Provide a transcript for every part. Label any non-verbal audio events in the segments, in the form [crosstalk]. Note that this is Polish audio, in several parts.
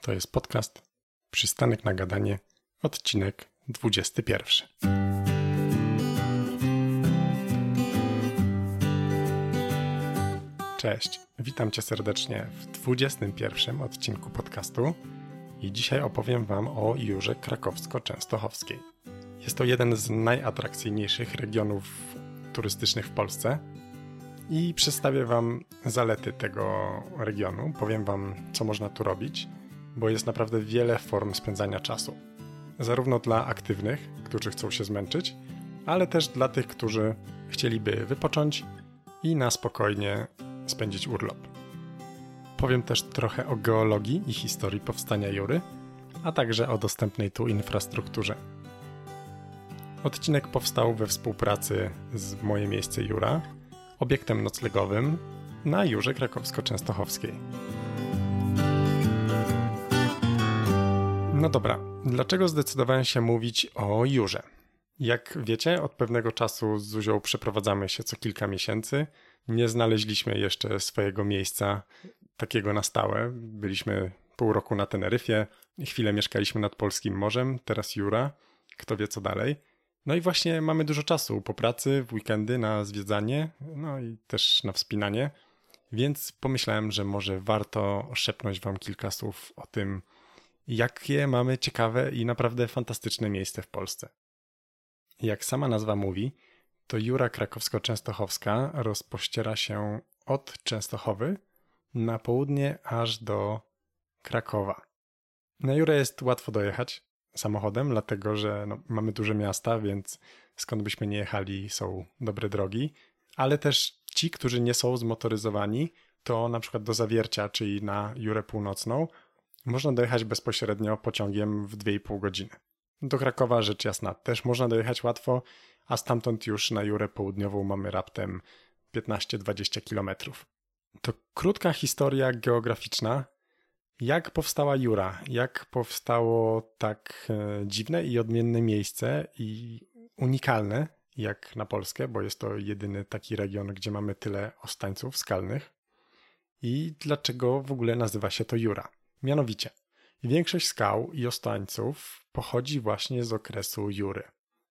To jest podcast Przystanek na gadanie, odcinek 21. Cześć, witam Cię serdecznie w 21 odcinku podcastu i dzisiaj opowiem Wam o Jurze Krakowsko-Częstochowskiej. Jest to jeden z najatrakcyjniejszych regionów turystycznych w Polsce i przedstawię Wam zalety tego regionu. Powiem Wam, co można tu robić, bo jest naprawdę wiele form spędzania czasu. Zarówno dla aktywnych, którzy chcą się zmęczyć, ale też dla tych, którzy chcieliby wypocząć i na spokojnie spędzić urlop. Powiem też trochę o geologii i historii powstania Jury, a także o dostępnej tu infrastrukturze. Odcinek powstał we współpracy z Moje Miejsce Jura, obiektem noclegowym na Jurze Krakowsko-Częstochowskiej. No dobra, dlaczego zdecydowałem się mówić o Jurze? Jak wiecie, od pewnego czasu z Zuzią przeprowadzamy się co kilka miesięcy. Nie znaleźliśmy jeszcze swojego miejsca takiego na stałe. Byliśmy pół roku na Teneryfie, chwilę mieszkaliśmy nad Polskim Morzem, teraz Jura. Kto wie co dalej. No i właśnie mamy dużo czasu po pracy, w weekendy na zwiedzanie, no i też na wspinanie, więc pomyślałem, że może warto szepnąć Wam kilka słów o tym, jakie mamy ciekawe i naprawdę fantastyczne miejsce w Polsce. Jak sama nazwa mówi, to Jura Krakowsko-Częstochowska rozpościera się od Częstochowy na południe aż do Krakowa. Na Jurę jest łatwo dojechać, samochodem, dlatego że no, mamy duże miasta, więc skąd byśmy nie jechali, są dobre drogi, ale też ci, którzy nie są zmotoryzowani, to na przykład do Zawiercia, czyli na Jurę Północną, można dojechać bezpośrednio pociągiem w 2,5 godziny. Do Krakowa, rzecz jasna, też można dojechać łatwo, a stamtąd już na Jurę Południową mamy raptem 15-20 kilometrów. To krótka historia geograficzna, jak powstała Jura? Jak powstało tak e, dziwne i odmienne miejsce i unikalne jak na Polskę, bo jest to jedyny taki region, gdzie mamy tyle ostańców skalnych? I dlaczego w ogóle nazywa się to Jura? Mianowicie, większość skał i ostańców pochodzi właśnie z okresu Jury.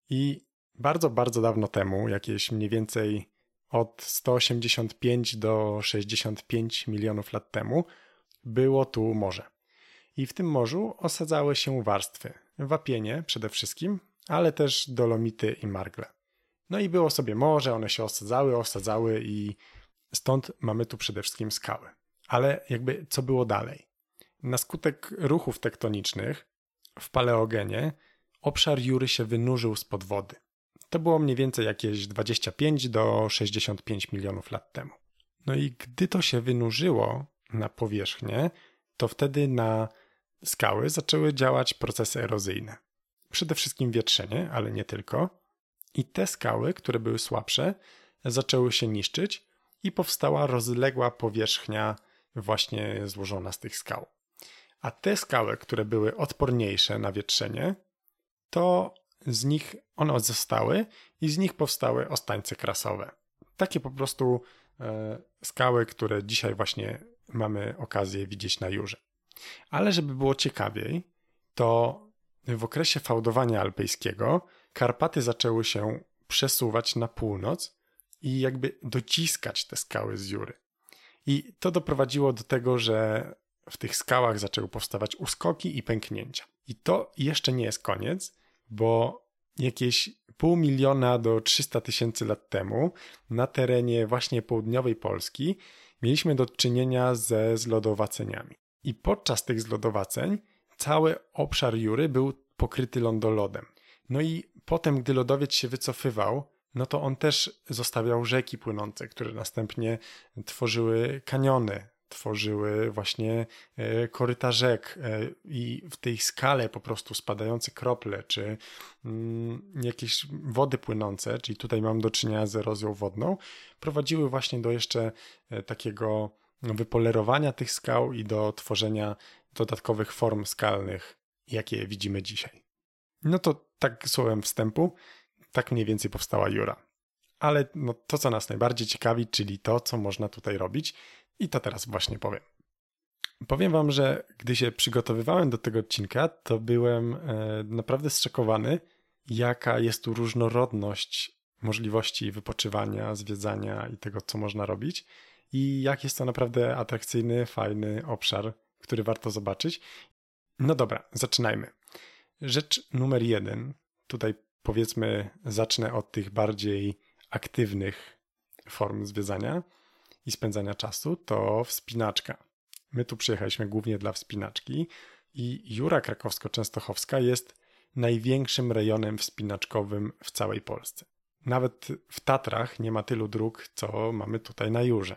I bardzo, bardzo dawno temu, jakieś mniej więcej od 185 do 65 milionów lat temu, było tu morze. I w tym morzu osadzały się warstwy. Wapienie przede wszystkim, ale też dolomity i margle. No i było sobie morze, one się osadzały, osadzały i stąd mamy tu przede wszystkim skały. Ale jakby co było dalej? Na skutek ruchów tektonicznych w paleogenie obszar Jury się wynurzył spod wody. To było mniej więcej jakieś 25 do 65 milionów lat temu. No i gdy to się wynurzyło, na powierzchnię, to wtedy na skały zaczęły działać procesy erozyjne. Przede wszystkim wietrzenie, ale nie tylko. I te skały, które były słabsze, zaczęły się niszczyć i powstała rozległa powierzchnia właśnie złożona z tych skał. A te skały, które były odporniejsze na wietrzenie, to z nich one zostały i z nich powstały ostańce krasowe. Takie po prostu e, skały, które dzisiaj właśnie mamy okazję widzieć na Jurze. Ale żeby było ciekawiej, to w okresie fałdowania alpejskiego Karpaty zaczęły się przesuwać na północ i jakby dociskać te skały z Jury. I to doprowadziło do tego, że w tych skałach zaczęły powstawać uskoki i pęknięcia. I to jeszcze nie jest koniec, bo jakieś pół miliona do 300 tysięcy lat temu na terenie właśnie południowej Polski mieliśmy do czynienia ze zlodowaceniami. I podczas tych zlodowaceń cały obszar Jury był pokryty lądolodem. No i potem, gdy lodowiec się wycofywał, no to on też zostawiał rzeki płynące, które następnie tworzyły kaniony, tworzyły właśnie e, koryta rzek e, i w tej skale po prostu spadające krople, czy mm, jakieś wody płynące, czyli tutaj mam do czynienia z erozją wodną, prowadziły właśnie do jeszcze e, takiego wypolerowania tych skał i do tworzenia dodatkowych form skalnych, jakie widzimy dzisiaj. No to tak słowem wstępu, tak mniej więcej powstała Jura. Ale no, to, co nas najbardziej ciekawi, czyli to, co można tutaj robić, i to teraz właśnie powiem. Powiem wam, że gdy się przygotowywałem do tego odcinka, to byłem e, naprawdę zszokowany, jaka jest tu różnorodność możliwości wypoczywania, zwiedzania i tego, co można robić. I jak jest to naprawdę atrakcyjny, fajny obszar, który warto zobaczyć. No dobra, zaczynajmy. Rzecz numer jeden. Tutaj powiedzmy, zacznę od tych bardziej aktywnych form zwiedzania i spędzania czasu. To wspinaczka. My tu przyjechaliśmy głównie dla wspinaczki i Jura Krakowsko-Częstochowska jest największym rejonem wspinaczkowym w całej Polsce. Nawet w Tatrach nie ma tylu dróg, co mamy tutaj na Jurze.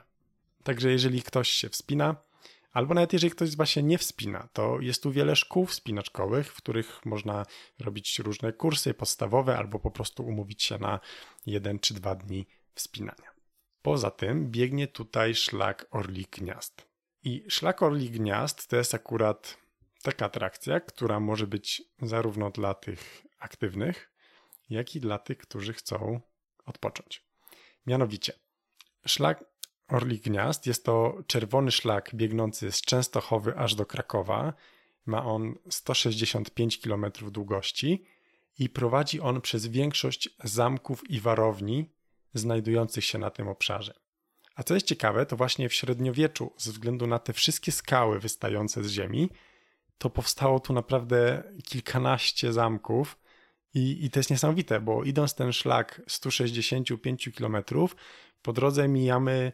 Także jeżeli ktoś się wspina, albo nawet jeżeli ktoś z Was się nie wspina, to jest tu wiele szkół wspinaczkowych, w których można robić różne kursy podstawowe, albo po prostu umówić się na jeden czy dwa dni wspinania. Poza tym biegnie tutaj szlak Orli Gniazd. I szlak Orli Gniazd to jest akurat taka atrakcja, która może być zarówno dla tych aktywnych, jak i dla tych, którzy chcą odpocząć. Mianowicie, szlak Orli Gniazd jest to czerwony szlak biegnący z Częstochowy aż do Krakowa. Ma on 165 km długości i prowadzi on przez większość zamków i warowni znajdujących się na tym obszarze. A co jest ciekawe, to właśnie w średniowieczu, ze względu na te wszystkie skały wystające z ziemi, to powstało tu naprawdę kilkanaście zamków. I, I to jest niesamowite, bo idąc ten szlak 165 km, po drodze mijamy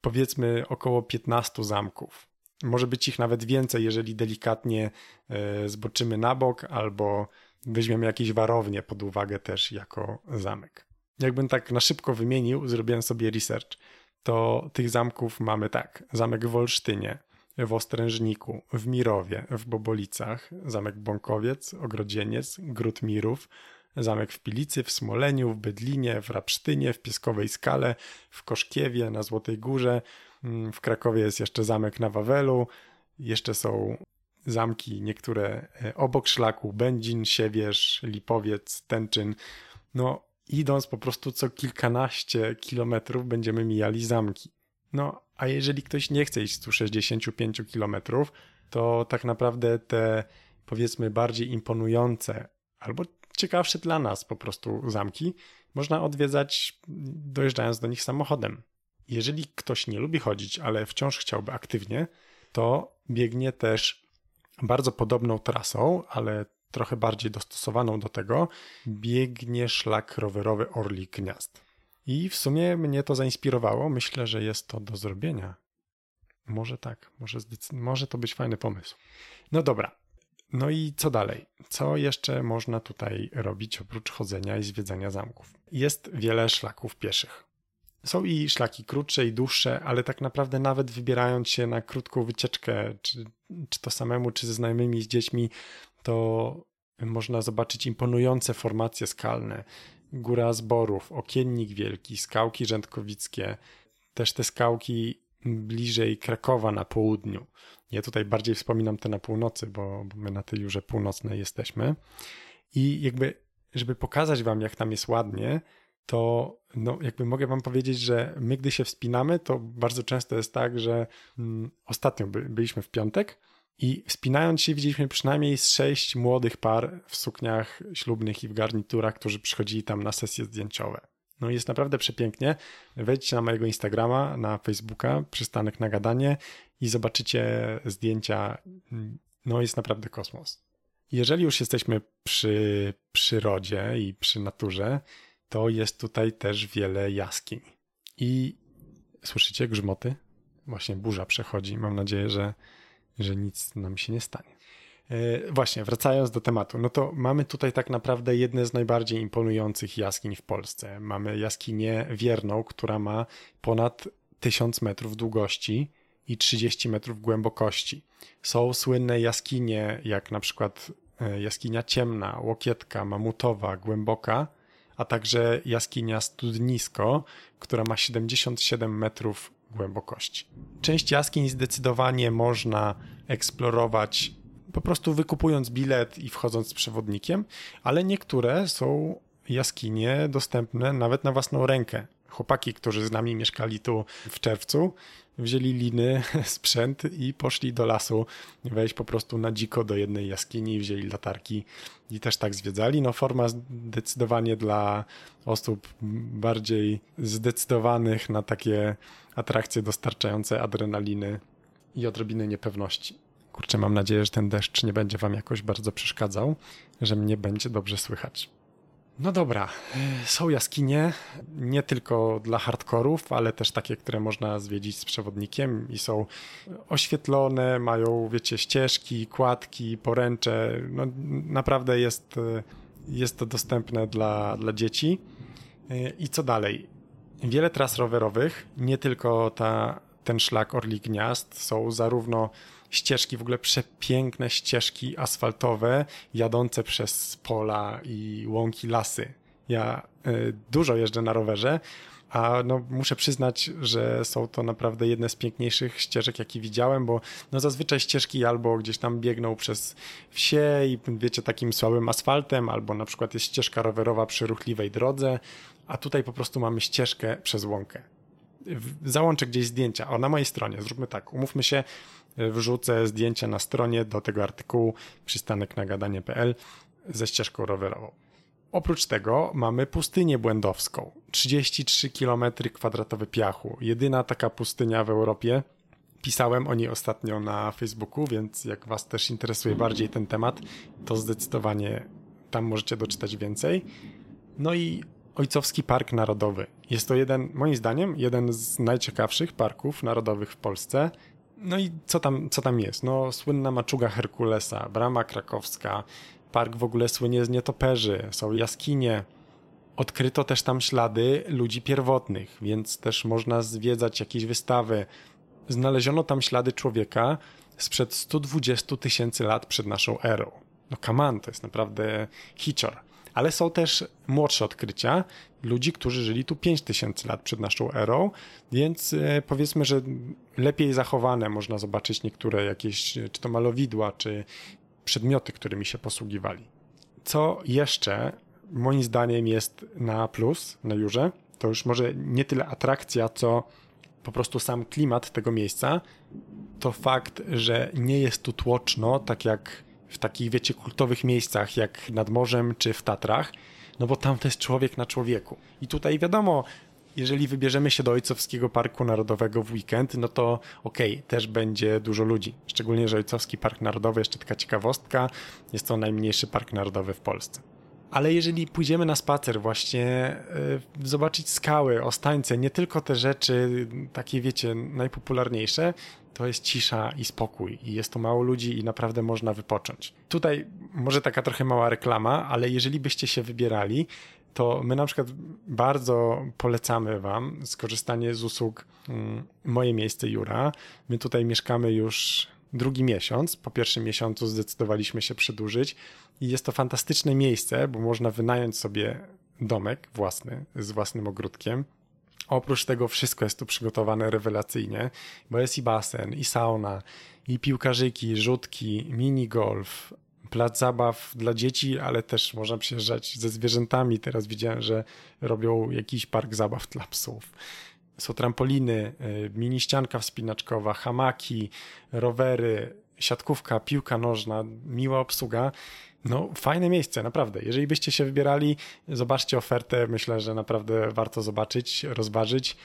powiedzmy około 15 zamków. Może być ich nawet więcej, jeżeli delikatnie e, zboczymy na bok albo weźmiemy jakieś warownie pod uwagę też jako zamek. Jakbym tak na szybko wymienił, zrobiłem sobie research, to tych zamków mamy tak: zamek w Olsztynie, w Ostrężniku, w Mirowie, w Bobolicach, zamek Bąkowiec, Ogrodzieniec, Gród Mirów, zamek w Pilicy, w Smoleniu, w Bydlinie, w Rapsztynie, w Pieskowej Skale, w Koszkiewie, na Złotej Górze, mm, w Krakowie jest jeszcze zamek na Wawelu, jeszcze są zamki niektóre e, obok szlaku, Będzin, Siewierz, Lipowiec, Tęczyn. No idąc po prostu co kilkanaście kilometrów będziemy mijali zamki. No, a jeżeli ktoś nie chce iść 165 kilometrów, to tak naprawdę te powiedzmy bardziej imponujące albo ciekawsze dla nas po prostu zamki można odwiedzać dojeżdżając do nich samochodem. Jeżeli ktoś nie lubi chodzić, ale wciąż chciałby aktywnie, to biegnie też bardzo podobną trasą, ale trochę bardziej dostosowaną do tego, biegnie szlak rowerowy Orli Gniazd. I w sumie mnie to zainspirowało. Myślę, że jest to do zrobienia. Może tak, może, może to być fajny pomysł. No dobra. No i co dalej? Co jeszcze można tutaj robić oprócz chodzenia i zwiedzania zamków? Jest wiele szlaków pieszych. Są i szlaki krótsze i dłuższe, ale tak naprawdę nawet wybierając się na krótką wycieczkę, czy, czy to samemu, czy ze znajomymi, z dziećmi, to można zobaczyć imponujące formacje skalne. Góra Zborów, Okiennik Wielki, skałki rzędkowickie, też te skałki bliżej Krakowa na południu. Ja tutaj bardziej wspominam te na północy, bo, bo my na tej Jurze Północnej jesteśmy. I jakby, żeby pokazać wam, jak tam jest ładnie, to no, jakby mogę wam powiedzieć, że my, gdy się wspinamy, to bardzo często jest tak, że mm, ostatnio by, byliśmy w piątek i wspinając się widzieliśmy przynajmniej sześć młodych par w sukniach ślubnych i w garniturach, którzy przychodzili tam na sesje zdjęciowe. No jest naprawdę przepięknie. Wejdźcie na mojego Instagrama, na Facebooka, przystanek na gadanie i zobaczycie zdjęcia. No jest naprawdę kosmos. Jeżeli już jesteśmy przy przyrodzie i przy naturze, to jest tutaj też wiele jaskiń. I słyszycie grzmoty? Właśnie burza przechodzi. Mam nadzieję, że że nic nam się nie stanie. E, właśnie, wracając do tematu, no to mamy tutaj tak naprawdę jedne z najbardziej imponujących jaskiń w Polsce. Mamy jaskinię Wierną, która ma ponad 1000 metrów długości i 30 metrów głębokości. Są słynne jaskinie, jak na przykład e, jaskinia Ciemna, Łokietka, Mamutowa, Głęboka, a także jaskinia Studnisko, która ma 77 metrów głębokości. Część jaskiń zdecydowanie można eksplorować po prostu wykupując bilet i wchodząc z przewodnikiem, ale niektóre są jaskinie dostępne nawet na własną rękę. Chłopaki, którzy z nami mieszkali tu w czerwcu, wzięli liny, [laughs] sprzęt i poszli do lasu, wejść po prostu na dziko do jednej jaskini, wzięli latarki i też tak zwiedzali. No forma zdecydowanie dla osób bardziej zdecydowanych na takie atrakcje dostarczające adrenaliny i odrobiny niepewności. Kurczę, mam nadzieję, że ten deszcz nie będzie wam jakoś bardzo przeszkadzał, że mnie będzie dobrze słychać. No dobra, są jaskinie nie tylko dla hardkorów, ale też takie, które można zwiedzić z przewodnikiem i są oświetlone, mają, wiecie, ścieżki, kładki, poręcze. No, naprawdę jest, jest to dostępne dla, dla dzieci. I co dalej? Wiele tras rowerowych, nie tylko ta, ten szlak Orli Gniazd, są zarówno ścieżki, w ogóle przepiękne ścieżki asfaltowe jadące przez pola i łąki, lasy. Ja y, dużo jeżdżę na rowerze, a no, muszę przyznać, że są to naprawdę jedne z piękniejszych ścieżek, jakie widziałem, bo no, zazwyczaj ścieżki albo gdzieś tam biegną przez wsie i wiecie, takim słabym asfaltem, albo na przykład jest ścieżka rowerowa przy ruchliwej drodze, a tutaj po prostu mamy ścieżkę przez łąkę. Załączę gdzieś zdjęcia. O, na mojej stronie, zróbmy tak. Umówmy się, wrzucę zdjęcia na stronie do tego artykułu przystanek na gadanie.pl ze ścieżką rowerową. Oprócz tego mamy pustynię błędowską. 33 km kwadratowe piachu. Jedyna taka pustynia w Europie. Pisałem o niej ostatnio na Facebooku, więc jak Was też interesuje bardziej ten temat, to zdecydowanie tam możecie doczytać więcej. No i Ojcowski Park Narodowy. Jest to jeden, moim zdaniem, jeden z najciekawszych parków narodowych w Polsce. No i co tam, co tam jest? No, słynna maczuga Herkulesa, brama krakowska, park w ogóle słynie z nietoperzy, są jaskinie. Odkryto też tam ślady ludzi pierwotnych, więc też można zwiedzać jakieś wystawy. Znaleziono tam ślady człowieka sprzed 120 tysięcy lat przed naszą erą. No kaman, to jest naprawdę hicior ale są też młodsze odkrycia ludzi, którzy żyli tu 5000 lat przed naszą erą, więc e, powiedzmy, że lepiej zachowane można zobaczyć niektóre jakieś, czy to malowidła, czy przedmioty, którymi się posługiwali. Co jeszcze moim zdaniem jest na plus na Jurze, to już może nie tyle atrakcja, co po prostu sam klimat tego miejsca, to fakt, że nie jest tu tłoczno, tak jak w takich, wiecie, kultowych miejscach jak nad morzem czy w Tatrach, no bo tam to jest człowiek na człowieku. I tutaj wiadomo, jeżeli wybierzemy się do Ojcowskiego Parku Narodowego w weekend, no to okej, okay, też będzie dużo ludzi. Szczególnie, że Ojcowski Park Narodowy, jeszcze taka ciekawostka, jest to najmniejszy park narodowy w Polsce. Ale jeżeli pójdziemy na spacer, właśnie y, zobaczyć skały, ostańce, nie tylko te rzeczy takie, wiecie, najpopularniejsze, to jest cisza i spokój i jest tu mało ludzi i naprawdę można wypocząć. Tutaj może taka trochę mała reklama, ale jeżeli byście się wybierali, to my na przykład bardzo polecamy Wam skorzystanie z usług mm, Moje Miejsce Jura. My tutaj mieszkamy już drugi miesiąc. Po pierwszym miesiącu zdecydowaliśmy się przedłużyć i jest to fantastyczne miejsce, bo można wynająć sobie domek własny z własnym ogródkiem Oprócz tego wszystko jest tu przygotowane rewelacyjnie, bo jest i basen, i sauna, i piłkarzyki, rzutki, mini golf, plac zabaw dla dzieci, ale też można przyjeżdżać ze zwierzętami. Teraz widziałem, że robią jakiś park zabaw dla psów. Są trampoliny, y, mini ścianka wspinaczkowa, hamaki, rowery, siatkówka, piłka nożna, miła obsługa. No, fajne miejsce, naprawdę. Jeżeli byście się wybierali, zobaczcie ofertę. Myślę, że naprawdę warto zobaczyć, rozważyć,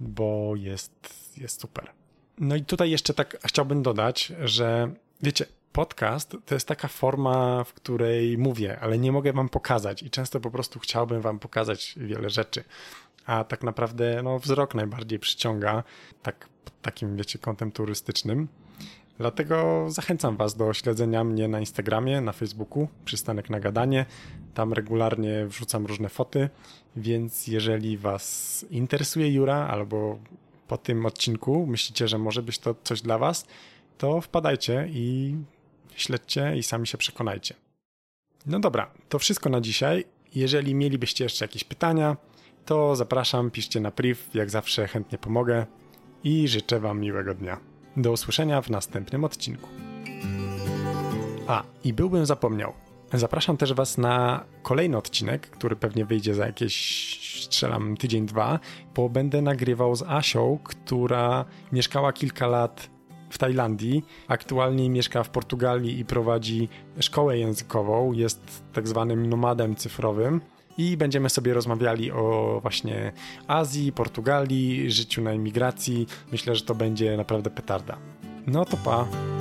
bo jest, jest super. No i tutaj jeszcze tak chciałbym dodać, że wiecie, podcast to jest taka forma, w której mówię, ale nie mogę wam pokazać i często po prostu chciałbym wam pokazać wiele rzeczy. A tak naprawdę no, wzrok najbardziej przyciąga, tak takim, wiecie, kątem turystycznym. Dlatego zachęcam Was do śledzenia mnie na Instagramie, na Facebooku, przystanek na gadanie. Tam regularnie wrzucam różne foty, więc jeżeli Was interesuje Jura albo po tym odcinku myślicie, że może być to coś dla Was, to wpadajcie i śledźcie i sami się przekonajcie. No dobra, to wszystko na dzisiaj. Jeżeli mielibyście jeszcze jakieś pytania, to zapraszam, piszcie na priv, jak zawsze chętnie pomogę i życzę Wam miłego dnia. Do usłyszenia w następnym odcinku. A, i byłbym zapomniał. Zapraszam też Was na kolejny odcinek, który pewnie wyjdzie za jakieś, strzelam, tydzień, dwa, bo będę nagrywał z Asią, która mieszkała kilka lat w Tajlandii. Aktualnie mieszka w Portugalii i prowadzi szkołę językową. Jest tak zwanym nomadem cyfrowym. I będziemy sobie rozmawiali o właśnie Azji, Portugalii, życiu na emigracji. Myślę, że to będzie naprawdę petarda. No to pa.